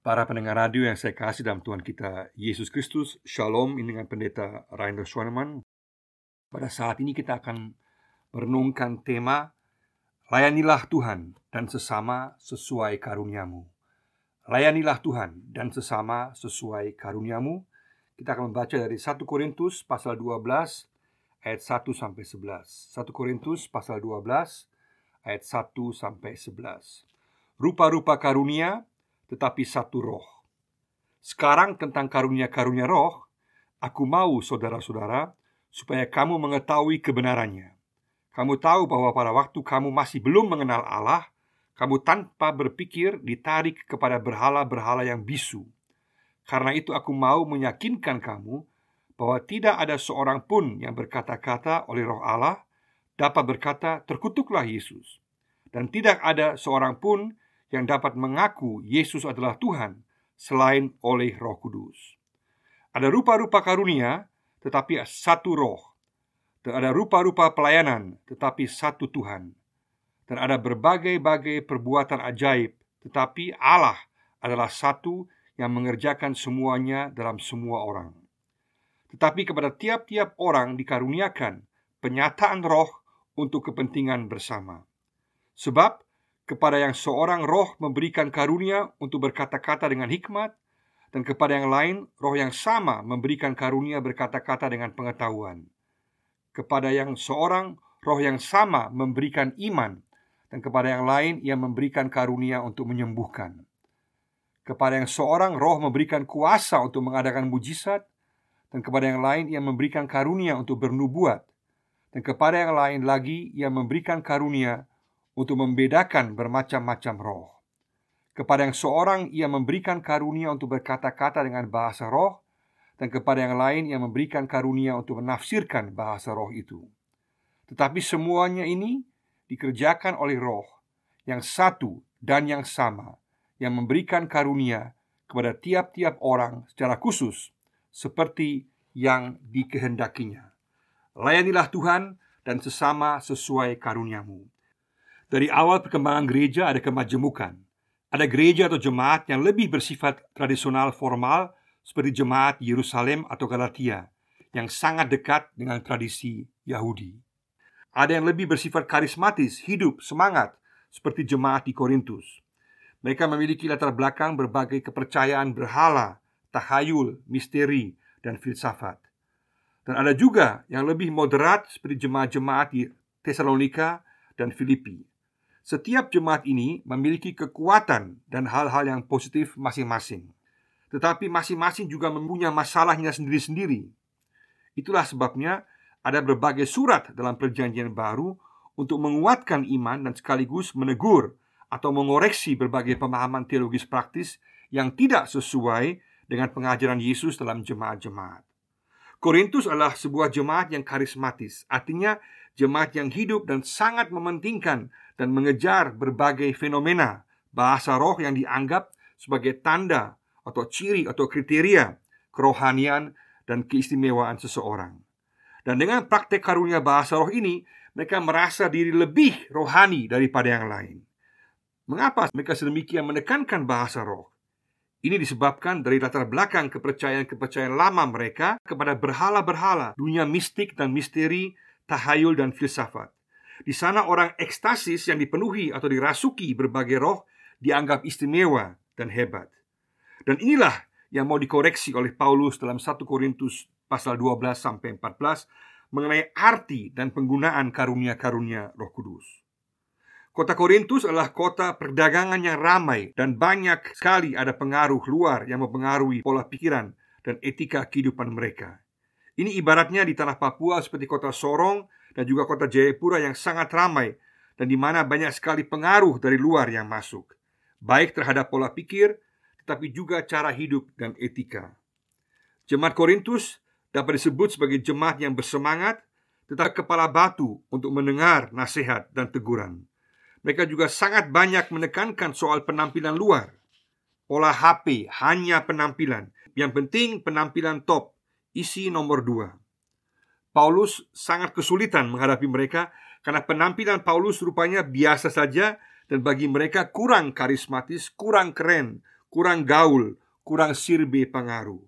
Para pendengar radio yang saya kasih dalam Tuhan kita Yesus Kristus Shalom ini dengan pendeta Rainer Schwanemann Pada saat ini kita akan merenungkan tema Layanilah Tuhan dan sesama sesuai karuniamu. Layanilah Tuhan dan sesama sesuai karuniamu. Kita akan membaca dari 1 Korintus pasal 12 ayat 1 sampai 11 1 Korintus pasal 12 ayat 1 sampai 11 Rupa-rupa karunia tetapi satu roh. Sekarang tentang karunia-karunia roh, aku mau saudara-saudara supaya kamu mengetahui kebenarannya. Kamu tahu bahwa pada waktu kamu masih belum mengenal Allah, kamu tanpa berpikir ditarik kepada berhala-berhala yang bisu. Karena itu aku mau meyakinkan kamu bahwa tidak ada seorang pun yang berkata-kata oleh roh Allah dapat berkata terkutuklah Yesus. Dan tidak ada seorang pun yang dapat mengaku Yesus adalah Tuhan selain oleh Roh Kudus. Ada rupa-rupa karunia, tetapi satu Roh, dan ada rupa-rupa pelayanan, tetapi satu Tuhan, dan ada berbagai-bagai perbuatan ajaib, tetapi Allah adalah satu yang mengerjakan semuanya dalam semua orang. Tetapi kepada tiap-tiap orang dikaruniakan penyataan Roh untuk kepentingan bersama, sebab kepada yang seorang roh memberikan karunia untuk berkata-kata dengan hikmat, dan kepada yang lain roh yang sama memberikan karunia berkata-kata dengan pengetahuan. Kepada yang seorang roh yang sama memberikan iman, dan kepada yang lain ia memberikan karunia untuk menyembuhkan. Kepada yang seorang roh memberikan kuasa untuk mengadakan mujizat, dan kepada yang lain ia memberikan karunia untuk bernubuat, dan kepada yang lain lagi ia memberikan karunia untuk membedakan bermacam-macam roh. Kepada yang seorang ia memberikan karunia untuk berkata-kata dengan bahasa roh dan kepada yang lain ia memberikan karunia untuk menafsirkan bahasa roh itu. Tetapi semuanya ini dikerjakan oleh roh yang satu dan yang sama yang memberikan karunia kepada tiap-tiap orang secara khusus seperti yang dikehendakinya. Layanilah Tuhan dan sesama sesuai karuniamu. Dari awal perkembangan gereja ada kemajemukan. Ada gereja atau jemaat yang lebih bersifat tradisional formal seperti jemaat Yerusalem atau Galatia yang sangat dekat dengan tradisi Yahudi. Ada yang lebih bersifat karismatis, hidup, semangat seperti jemaat di Korintus. Mereka memiliki latar belakang berbagai kepercayaan berhala, tahayul, misteri, dan filsafat. Dan ada juga yang lebih moderat seperti jemaat-jemaat di Tesalonika dan Filipi. Setiap jemaat ini memiliki kekuatan dan hal-hal yang positif masing-masing. Tetapi masing-masing juga mempunyai masalahnya sendiri-sendiri. Itulah sebabnya ada berbagai surat dalam Perjanjian Baru untuk menguatkan iman dan sekaligus menegur atau mengoreksi berbagai pemahaman teologis praktis yang tidak sesuai dengan pengajaran Yesus dalam jemaat-jemaat. Korintus adalah sebuah jemaat yang karismatis, artinya jemaat yang hidup dan sangat mementingkan dan mengejar berbagai fenomena bahasa roh yang dianggap sebagai tanda atau ciri atau kriteria kerohanian dan keistimewaan seseorang. Dan dengan praktek karunia bahasa roh ini, mereka merasa diri lebih rohani daripada yang lain. Mengapa mereka sedemikian menekankan bahasa roh? Ini disebabkan dari latar belakang kepercayaan-kepercayaan lama mereka kepada berhala-berhala, dunia mistik dan misteri, tahayul dan filsafat. Di sana orang ekstasis yang dipenuhi atau dirasuki berbagai roh dianggap istimewa dan hebat. Dan inilah yang mau dikoreksi oleh Paulus dalam 1 Korintus pasal 12 sampai 14 mengenai arti dan penggunaan karunia-karunia Roh Kudus. Kota Korintus adalah kota perdagangan yang ramai dan banyak sekali ada pengaruh luar yang mempengaruhi pola pikiran dan etika kehidupan mereka. Ini ibaratnya di tanah Papua seperti kota Sorong dan juga kota Jayapura yang sangat ramai dan di mana banyak sekali pengaruh dari luar yang masuk, baik terhadap pola pikir tetapi juga cara hidup dan etika. Jemaat Korintus dapat disebut sebagai jemaat yang bersemangat tetapi kepala batu untuk mendengar nasihat dan teguran. Mereka juga sangat banyak menekankan soal penampilan luar. Pola HP hanya penampilan. Yang penting penampilan top, isi nomor dua. Paulus sangat kesulitan menghadapi mereka karena penampilan Paulus rupanya biasa saja dan bagi mereka kurang karismatis, kurang keren, kurang gaul, kurang sirbe pengaruh.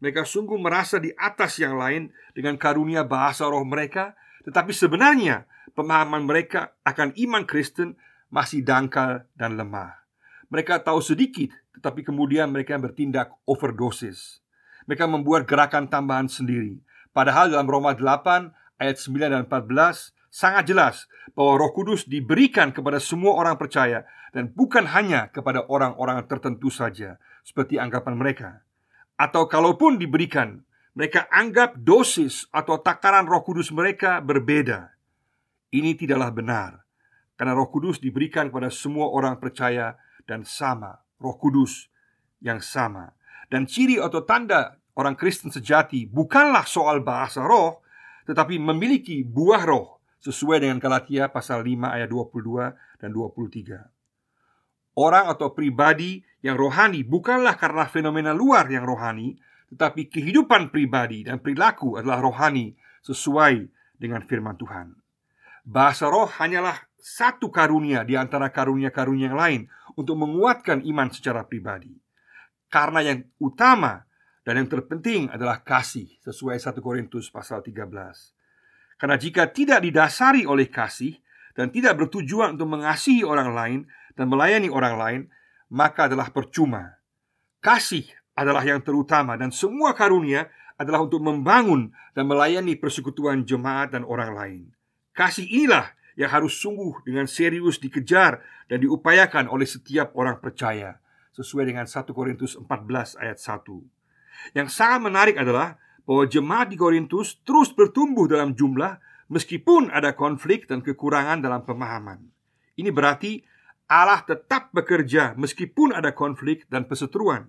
Mereka sungguh merasa di atas yang lain dengan karunia bahasa roh mereka, tetapi sebenarnya pemahaman mereka akan iman Kristen masih dangkal dan lemah. Mereka tahu sedikit, tetapi kemudian mereka bertindak overdosis. Mereka membuat gerakan tambahan sendiri. Padahal dalam Roma 8 ayat 9 dan 14 sangat jelas bahwa Roh Kudus diberikan kepada semua orang percaya dan bukan hanya kepada orang-orang tertentu saja, seperti anggapan mereka atau kalaupun diberikan, mereka anggap dosis atau takaran Roh Kudus mereka berbeda. Ini tidaklah benar, karena Roh Kudus diberikan kepada semua orang percaya dan sama, Roh Kudus yang sama. Dan ciri atau tanda orang Kristen sejati bukanlah soal bahasa roh, tetapi memiliki buah roh sesuai dengan Galatia pasal 5 ayat 22 dan 23. Orang atau pribadi yang rohani bukanlah karena fenomena luar yang rohani, tetapi kehidupan pribadi dan perilaku adalah rohani sesuai dengan firman Tuhan. Bahasa roh hanyalah satu karunia di antara karunia-karunia yang lain untuk menguatkan iman secara pribadi. Karena yang utama dan yang terpenting adalah kasih sesuai 1 Korintus pasal 13. Karena jika tidak didasari oleh kasih dan tidak bertujuan untuk mengasihi orang lain, dan melayani orang lain, maka adalah percuma. Kasih adalah yang terutama dan semua karunia adalah untuk membangun dan melayani persekutuan jemaat dan orang lain. Kasih inilah yang harus sungguh dengan serius dikejar dan diupayakan oleh setiap orang percaya sesuai dengan 1 Korintus 14 ayat 1. Yang sangat menarik adalah bahwa jemaat di Korintus terus bertumbuh dalam jumlah meskipun ada konflik dan kekurangan dalam pemahaman. Ini berarti Allah tetap bekerja meskipun ada konflik dan perseteruan.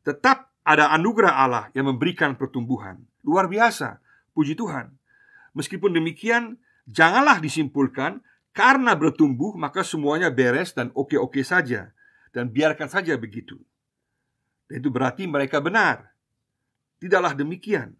Tetap ada anugerah Allah yang memberikan pertumbuhan. Luar biasa, puji Tuhan. Meskipun demikian, janganlah disimpulkan karena bertumbuh maka semuanya beres dan oke-oke saja dan biarkan saja begitu. Itu berarti mereka benar. Tidaklah demikian.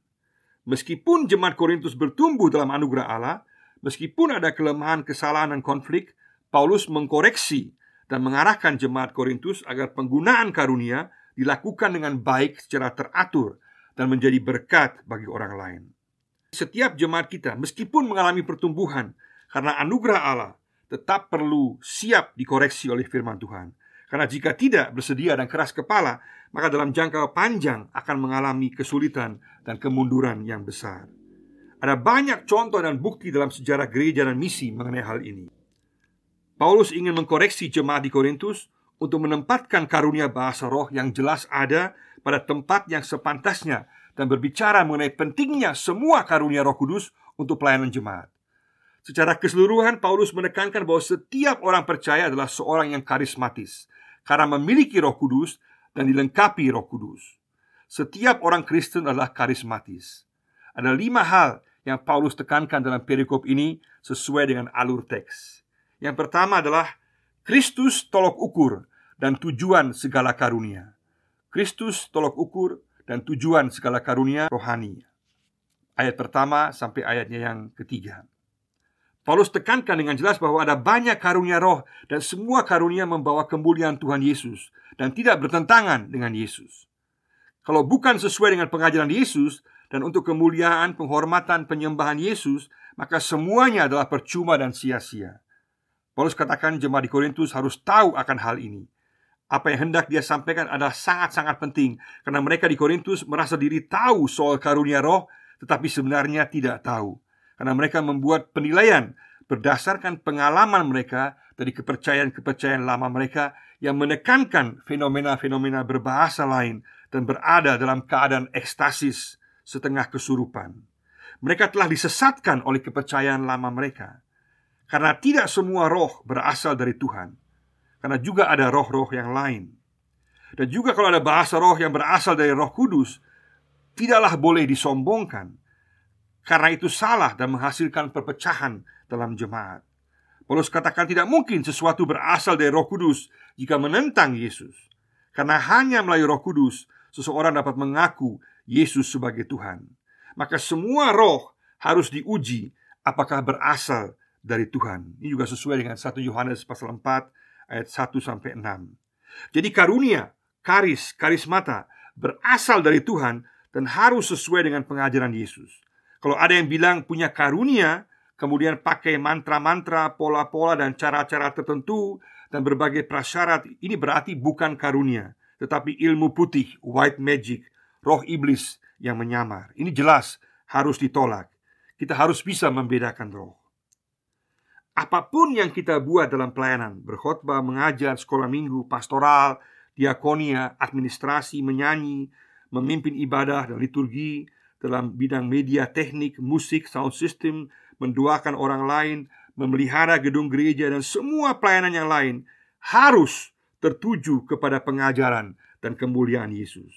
Meskipun jemaat Korintus bertumbuh dalam anugerah Allah, meskipun ada kelemahan, kesalahan, dan konflik, Paulus mengkoreksi dan mengarahkan jemaat Korintus agar penggunaan karunia dilakukan dengan baik secara teratur dan menjadi berkat bagi orang lain. Setiap jemaat kita, meskipun mengalami pertumbuhan karena anugerah Allah, tetap perlu siap dikoreksi oleh firman Tuhan. Karena jika tidak bersedia dan keras kepala, maka dalam jangka panjang akan mengalami kesulitan dan kemunduran yang besar. Ada banyak contoh dan bukti dalam sejarah gereja dan misi mengenai hal ini. Paulus ingin mengkoreksi jemaat di Korintus untuk menempatkan karunia bahasa roh yang jelas ada pada tempat yang sepantasnya dan berbicara mengenai pentingnya semua karunia Roh Kudus untuk pelayanan jemaat. Secara keseluruhan Paulus menekankan bahwa setiap orang percaya adalah seorang yang karismatis karena memiliki Roh Kudus dan dilengkapi Roh Kudus. Setiap orang Kristen adalah karismatis. Ada lima hal yang Paulus tekankan dalam perikop ini sesuai dengan alur teks. Yang pertama adalah Kristus tolok ukur dan tujuan segala karunia. Kristus tolok ukur dan tujuan segala karunia rohani. Ayat pertama sampai ayatnya yang ketiga. Paulus tekankan dengan jelas bahwa ada banyak karunia roh dan semua karunia membawa kemuliaan Tuhan Yesus dan tidak bertentangan dengan Yesus. Kalau bukan sesuai dengan pengajaran Yesus dan untuk kemuliaan, penghormatan, penyembahan Yesus, maka semuanya adalah percuma dan sia-sia. Paulus katakan jemaat di Korintus harus tahu akan hal ini. Apa yang hendak dia sampaikan adalah sangat-sangat penting karena mereka di Korintus merasa diri tahu soal karunia roh tetapi sebenarnya tidak tahu. Karena mereka membuat penilaian berdasarkan pengalaman mereka dari kepercayaan-kepercayaan lama mereka yang menekankan fenomena-fenomena berbahasa lain dan berada dalam keadaan ekstasis setengah kesurupan. Mereka telah disesatkan oleh kepercayaan lama mereka. Karena tidak semua roh berasal dari Tuhan Karena juga ada roh-roh yang lain Dan juga kalau ada bahasa roh yang berasal dari roh kudus Tidaklah boleh disombongkan Karena itu salah dan menghasilkan perpecahan dalam jemaat Paulus katakan tidak mungkin sesuatu berasal dari roh kudus Jika menentang Yesus Karena hanya melalui roh kudus Seseorang dapat mengaku Yesus sebagai Tuhan Maka semua roh harus diuji Apakah berasal dari Tuhan. Ini juga sesuai dengan 1 Yohanes pasal 4 ayat 1 sampai 6. Jadi karunia karis, karismata berasal dari Tuhan dan harus sesuai dengan pengajaran Yesus. Kalau ada yang bilang punya karunia, kemudian pakai mantra-mantra, pola-pola dan cara-cara tertentu dan berbagai prasyarat, ini berarti bukan karunia, tetapi ilmu putih, white magic, roh iblis yang menyamar. Ini jelas harus ditolak. Kita harus bisa membedakan roh. Apa pun yang kita buat dalam pelayanan, berkhotbah, mengajar, sekolah minggu, pastoral, diakonia, administrasi, menyanyi, memimpin ibadah dan liturgi, dalam bidang media teknik, musik, sound system, mendoakan orang lain, memelihara gedung gereja dan semua pelayanan yang lain harus tertuju kepada pengajaran dan kemuliaan Yesus.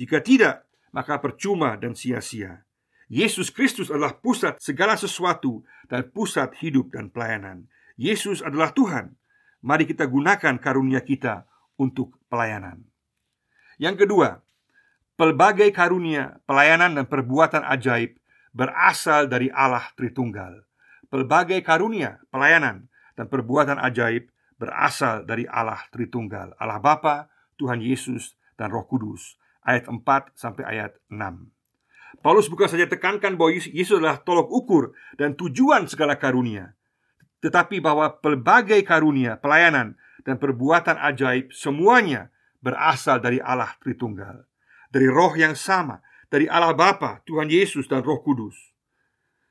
Jika tidak, maka percuma dan sia-sia. Yesus Kristus adalah pusat segala sesuatu dan pusat hidup dan pelayanan. Yesus adalah Tuhan. Mari kita gunakan karunia kita untuk pelayanan. Yang kedua, pelbagai karunia, pelayanan dan perbuatan ajaib berasal dari Allah Tritunggal. Pelbagai karunia, pelayanan dan perbuatan ajaib berasal dari Allah Tritunggal, Allah Bapa, Tuhan Yesus dan Roh Kudus. Ayat 4 sampai ayat 6. Paulus bukan saja tekankan bahwa Yesus adalah tolok ukur dan tujuan segala karunia, tetapi bahwa pelbagai karunia, pelayanan, dan perbuatan ajaib semuanya berasal dari Allah Tritunggal, dari roh yang sama, dari Allah Bapa, Tuhan Yesus dan Roh Kudus.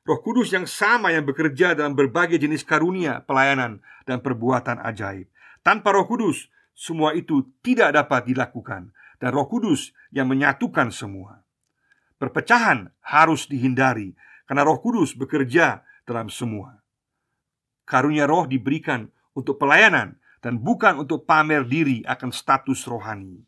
Roh Kudus yang sama yang bekerja dalam berbagai jenis karunia, pelayanan, dan perbuatan ajaib. Tanpa Roh Kudus, semua itu tidak dapat dilakukan, dan Roh Kudus yang menyatukan semua. Perpecahan harus dihindari karena Roh Kudus bekerja dalam semua. Karunia roh diberikan untuk pelayanan dan bukan untuk pamer diri akan status rohani.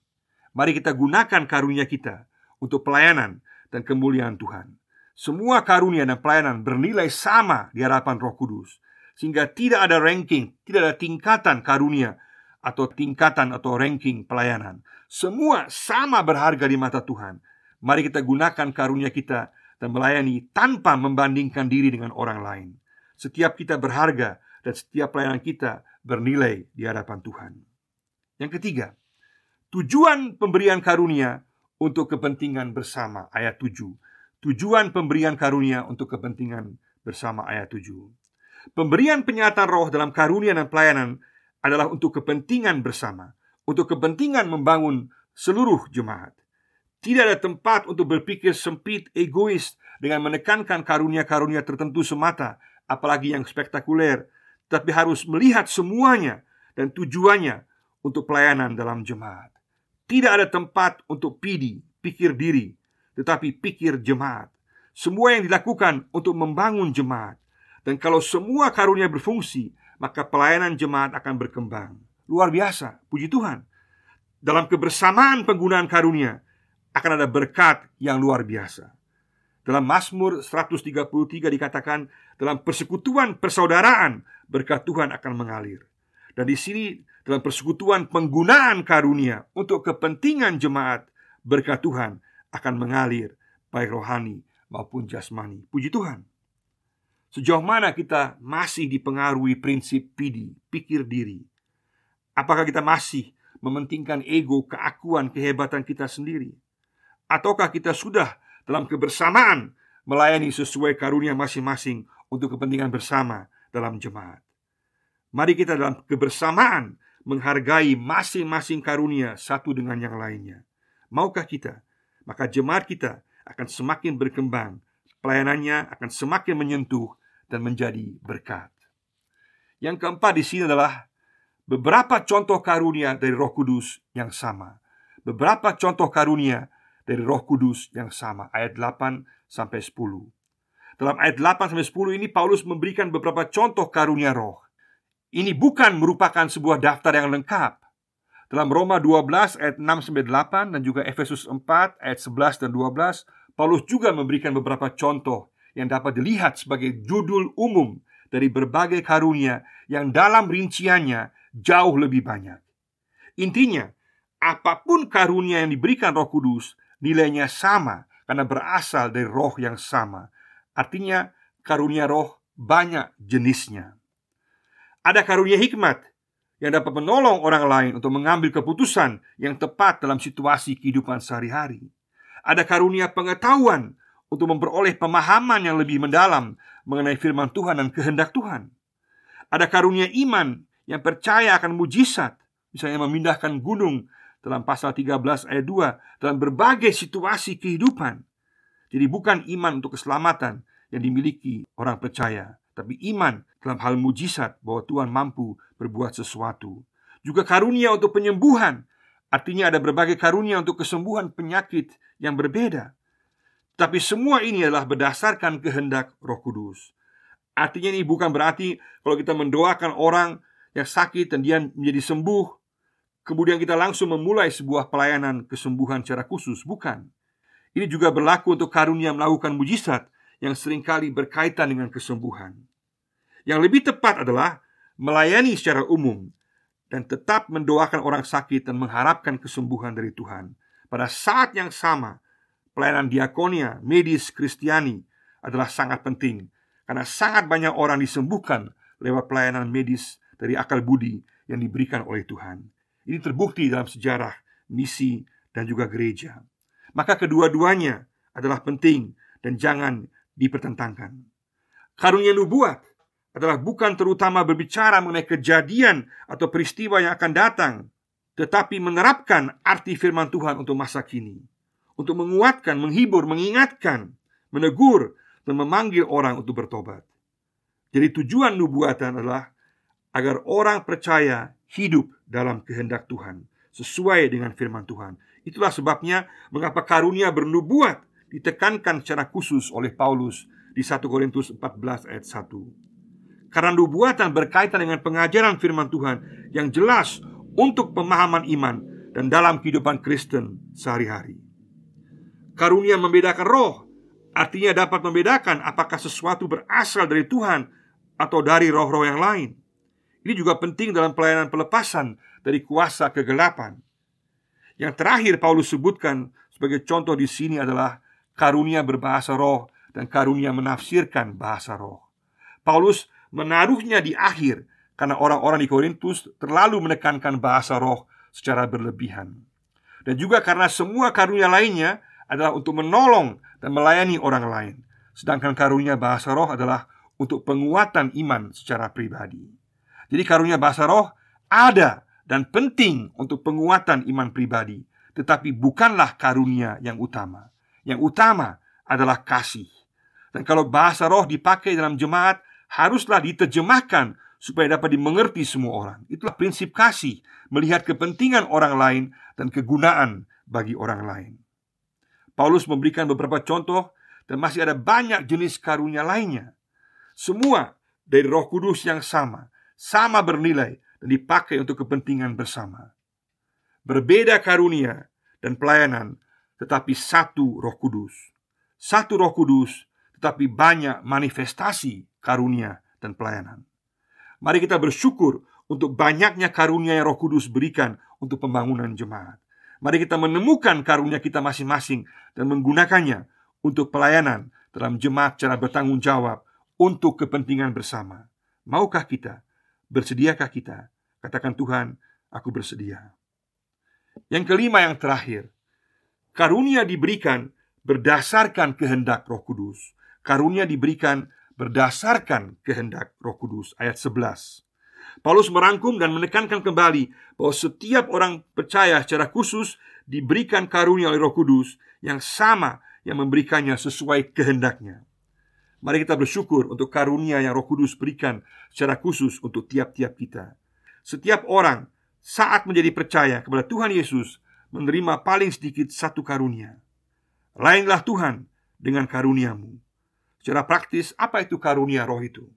Mari kita gunakan karunia kita untuk pelayanan dan kemuliaan Tuhan. Semua karunia dan pelayanan bernilai sama di hadapan Roh Kudus, sehingga tidak ada ranking, tidak ada tingkatan karunia atau tingkatan atau ranking pelayanan. Semua sama berharga di mata Tuhan Mari kita gunakan karunia kita dan melayani tanpa membandingkan diri dengan orang lain. Setiap kita berharga dan setiap pelayanan kita bernilai di hadapan Tuhan. Yang ketiga, tujuan pemberian karunia untuk kepentingan bersama ayat 7. Tujuan pemberian karunia untuk kepentingan bersama ayat 7. Pemberian penyataan roh dalam karunia dan pelayanan adalah untuk kepentingan bersama, untuk kepentingan membangun seluruh jemaat. Tidak ada tempat untuk berpikir sempit, egois dengan menekankan karunia-karunia tertentu semata, apalagi yang spektakuler, tapi harus melihat semuanya dan tujuannya untuk pelayanan dalam jemaat. Tidak ada tempat untuk pidi, pikir diri, tetapi pikir jemaat. Semua yang dilakukan untuk membangun jemaat. Dan kalau semua karunia berfungsi, maka pelayanan jemaat akan berkembang. Luar biasa, puji Tuhan. Dalam kebersamaan penggunaan karunia, akan ada berkat yang luar biasa. Dalam Mazmur 133 dikatakan dalam persekutuan persaudaraan berkat Tuhan akan mengalir. Dan di sini dalam persekutuan penggunaan karunia untuk kepentingan jemaat berkat Tuhan akan mengalir baik rohani maupun jasmani. Puji Tuhan. Sejauh mana kita masih dipengaruhi prinsip pidi, pikir diri? Apakah kita masih mementingkan ego, keakuan, kehebatan kita sendiri? Ataukah kita sudah dalam kebersamaan melayani sesuai karunia masing-masing untuk kepentingan bersama dalam jemaat? Mari kita dalam kebersamaan menghargai masing-masing karunia satu dengan yang lainnya. Maukah kita? Maka jemaat kita akan semakin berkembang, pelayanannya akan semakin menyentuh dan menjadi berkat. Yang keempat di sini adalah beberapa contoh karunia dari Roh Kudus yang sama. Beberapa contoh karunia dari Roh Kudus yang sama ayat 8 sampai 10. Dalam ayat 8 sampai 10 ini Paulus memberikan beberapa contoh karunia roh. Ini bukan merupakan sebuah daftar yang lengkap. Dalam Roma 12 ayat 6 sampai 8 dan juga Efesus 4 ayat 11 dan 12, Paulus juga memberikan beberapa contoh yang dapat dilihat sebagai judul umum dari berbagai karunia yang dalam rinciannya jauh lebih banyak. Intinya, apa pun karunia yang diberikan Roh Kudus nilainya sama karena berasal dari roh yang sama. Artinya, karunia roh banyak jenisnya. Ada karunia hikmat yang dapat menolong orang lain untuk mengambil keputusan yang tepat dalam situasi kehidupan sehari-hari. Ada karunia pengetahuan untuk memperoleh pemahaman yang lebih mendalam mengenai firman Tuhan dan kehendak Tuhan. Ada karunia iman yang percaya akan mujizat, misalnya memindahkan gunung dalam pasal 13 ayat 2 dalam berbagai situasi kehidupan. Jadi bukan iman untuk keselamatan yang dimiliki orang percaya, tapi iman dalam hal mujizat bahwa Tuhan mampu berbuat sesuatu. Juga karunia untuk penyembuhan. Artinya ada berbagai karunia untuk kesembuhan penyakit yang berbeda. Tapi semua ini adalah berdasarkan kehendak Roh Kudus. Artinya ini bukan berarti kalau kita mendoakan orang yang sakit dan dia menjadi sembuh, kemudian kita langsung memulai sebuah pelayanan kesembuhan secara khusus, bukan. Ini juga berlaku untuk karunia melakukan mujizat yang sering kali berkaitan dengan kesembuhan. Yang lebih tepat adalah melayani secara umum dan tetap mendoakan orang sakit dan mengharapkan kesembuhan dari Tuhan. Pada saat yang sama, pelayanan diakonia, medis, kristiani adalah sangat penting karena sangat banyak orang disembuhkan lewat pelayanan medis dari akal budi yang diberikan oleh Tuhan. Ini terbukti dalam sejarah misi dan juga gereja. Maka kedua-duanya adalah penting dan jangan dipertentangkan. Karunia nubuat adalah bukan terutama berbicara mengenai kejadian atau peristiwa yang akan datang, tetapi menerapkan arti firman Tuhan untuk masa kini, untuk menguatkan, menghibur, mengingatkan, menegur, dan memanggil orang untuk bertobat. Jadi tujuan nubuatan adalah agar orang percaya hidup dalam kehendak Tuhan sesuai dengan firman Tuhan. Itulah sebabnya mengapa karunia bernubuat ditekankan secara khusus oleh Paulus di 1 Korintus 14 ayat 1. Karena nubuatan berkaitan dengan pengajaran firman Tuhan yang jelas untuk pemahaman iman dan dalam kehidupan Kristen sehari-hari. Karunia membedakan roh artinya dapat membedakan apakah sesuatu berasal dari Tuhan atau dari roh-roh yang lain. Ini juga penting dalam pelayanan pelepasan dari kuasa kegelapan. Yang terakhir Paulus sebutkan sebagai contoh di sini adalah karunia berbahasa roh dan karunia menafsirkan bahasa roh. Paulus menaruhnya di akhir karena orang-orang di Korintus terlalu menekankan bahasa roh secara berlebihan. Dan juga karena semua karunia lainnya adalah untuk menolong dan melayani orang lain. Sedangkan karunia bahasa roh adalah untuk penguatan iman secara pribadi. Jadi karunia bahasa roh ada dan penting untuk penguatan iman pribadi, tetapi bukanlah karunia yang utama. Yang utama adalah kasih. Dan kalau bahasa roh dipakai dalam jemaat, haruslah diterjemahkan supaya dapat dimengerti semua orang. Itulah prinsip kasih, melihat kepentingan orang lain dan kegunaan bagi orang lain. Paulus memberikan beberapa contoh dan masih ada banyak jenis karunia lainnya. Semua dari Roh Kudus yang sama, sama bernilai dan dipakai untuk kepentingan bersama. Berbeda karunia dan pelayanan, tetapi satu Roh Kudus. Satu Roh Kudus, tetapi banyak manifestasi karunia dan pelayanan. Mari kita bersyukur untuk banyaknya karunia yang Roh Kudus berikan untuk pembangunan jemaat. Mari kita menemukan karunia kita masing-masing dan menggunakannya untuk pelayanan dalam jemaat secara bertanggung jawab untuk kepentingan bersama. Maukah kita Bersediakah kita? Katakan Tuhan, aku bersedia. Yang kelima yang terakhir, karunia diberikan berdasarkan kehendak Roh Kudus. Karunia diberikan berdasarkan kehendak Roh Kudus. Ayat 11. Paulus merangkum dan menekankan kembali bahwa setiap orang percaya secara khusus diberikan karunia oleh Roh Kudus yang sama yang memberikannya sesuai kehendaknya. Mari kita bersyukur untuk karunia yang Roh Kudus berikan secara khusus untuk tiap-tiap kita. Setiap orang saat menjadi percaya kepada Tuhan Yesus menerima paling sedikit satu karunia. Lainlah Tuhan dengan karuniamu. Secara praktis, apa itu karunia roh itu?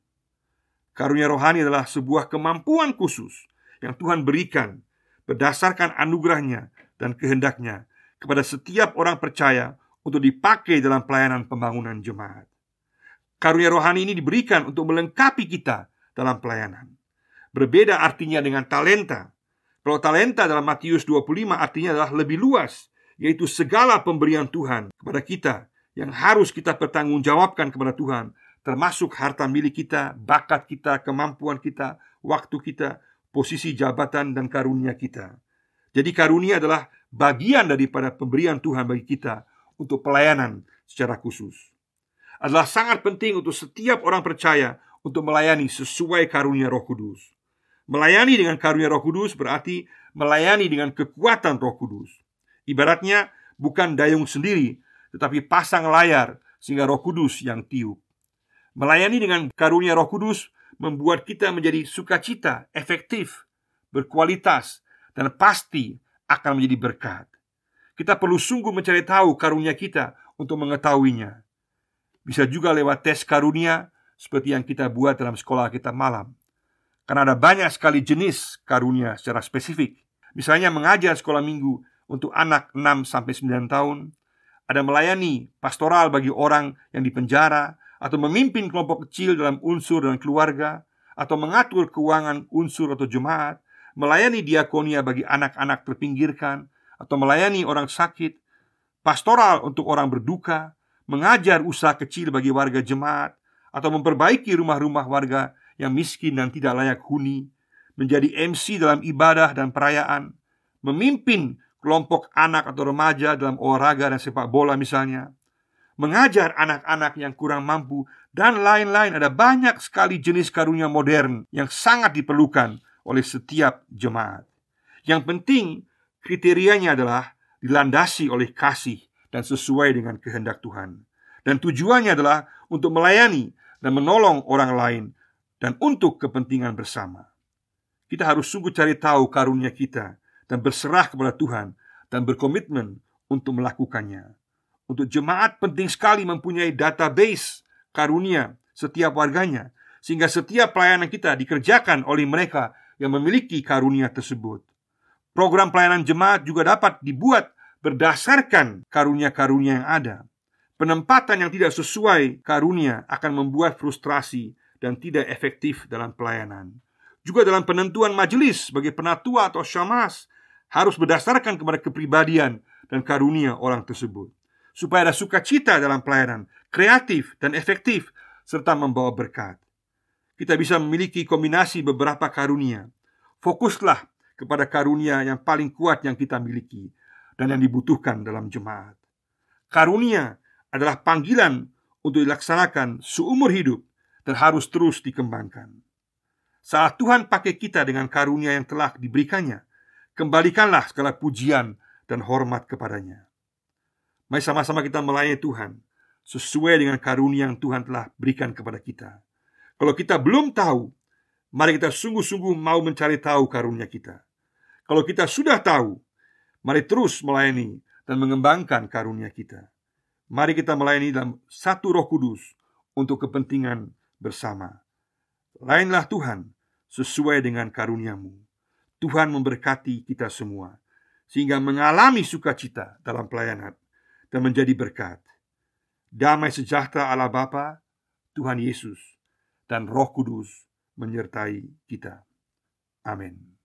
Karunia rohani adalah sebuah kemampuan khusus yang Tuhan berikan berdasarkan anugerahnya dan kehendaknya kepada setiap orang percaya untuk dipakai dalam pelayanan pembangunan jemaat. Karunia rohani ini diberikan untuk melengkapi kita dalam pelayanan. Berbeda artinya dengan talenta. Kalau talenta dalam Matius 25 artinya adalah lebih luas, yaitu segala pemberian Tuhan kepada kita yang harus kita pertanggungjawabkan kepada Tuhan, termasuk harta milik kita, bakat kita, kemampuan kita, waktu kita posisi jabatan dan karunia kita. Jadi karunia adalah bagian daripada pemberian Tuhan bagi kita untuk pelayanan secara khusus. Adalah sangat penting untuk setiap orang percaya untuk melayani sesuai karunia Roh Kudus. Melayani dengan karunia Roh Kudus berarti melayani dengan kekuatan Roh Kudus. Ibaratnya bukan dayung sendiri, tetapi pasang layar sehingga Roh Kudus yang tiup. Melayani dengan karunia Roh Kudus membuat kita menjadi sukacita, efektif, berkualitas, dan pasti akan menjadi berkat. Kita perlu sungguh mencari tahu karunia kita untuk mengetahuinya. Bisa juga lewat tes karunia seperti yang kita buat dalam sekolah kita malam. Karena ada banyak sekali jenis karunia secara spesifik. Misalnya mengajar sekolah minggu untuk anak 6 sampai 9 tahun, ada melayani pastoral bagi orang yang dipenjara atau memimpin kelompok kecil dalam unsur dan keluarga atau mengatur keuangan unsur atau jemaat, melayani diakonia bagi anak-anak terpinggirkan atau melayani orang sakit, pastoral untuk orang berduka, mengajar usaha kecil bagi warga jemaat atau memperbaiki rumah-rumah warga yang miskin dan tidak layak huni, menjadi MC dalam ibadah dan perayaan, memimpin kelompok anak atau remaja dalam olahraga dan sepak bola misalnya, mengajar anak-anak yang kurang mampu, dan lain-lain. Ada banyak sekali jenis karunia modern yang sangat diperlukan oleh setiap jemaat. Yang penting, kriterianya adalah dilandasi oleh kasih dan sesuai dengan kehendak Tuhan. Dan tujuannya adalah untuk melayani dan menolong orang lain dan untuk kepentingan bersama. Kita harus sungguh cari tahu karunia kita dan berserah kepada Tuhan dan berkomitmen untuk melakukannya. Untuk jemaat penting sekali mempunyai database karunia setiap warganya sehingga setiap pelayanan kita dikerjakan oleh mereka yang memiliki karunia tersebut. Program pelayanan jemaat juga dapat dibuat berdasarkan karunia-karunia yang ada. Penempatan yang tidak sesuai karunia akan membuat frustrasi dan tidak efektif dalam pelayanan. Juga dalam penentuan majelis sebagai penatua atau syamas harus berdasarkan kepada kepribadian dan karunia orang tersebut. Supaya ada sukacita dalam pelayanan, kreatif dan efektif, serta membawa berkat. Kita bisa memiliki kombinasi beberapa karunia. Fokuslah kepada karunia yang paling kuat yang kita miliki dan yang dibutuhkan dalam jemaat. Karunia adalah panggilan untuk dilaksanakan seumur hidup dan harus terus dikembangkan. Saat Tuhan pakai kita dengan karunia yang telah diberikannya, kembalikanlah segala pujian dan hormat kepadanya. Mari sama-sama kita melayani Tuhan sesuai dengan karunia yang Tuhan telah berikan kepada kita. Kalau kita belum tahu, mari kita sungguh-sungguh mau mencari tahu karunia kita. Kalau kita sudah tahu, mari terus melayani dan mengembangkan karunia kita. Mari kita melayani dalam satu Roh Kudus untuk kepentingan bersama. Lainlah Tuhan sesuai dengan karuniamu. Tuhan memberkati kita semua sehingga mengalami sukacita dalam pelayanan dan menjadi berkat. Damai sejahtera Allah Bapa, Tuhan Yesus, dan Roh Kudus menyertai kita. Amin.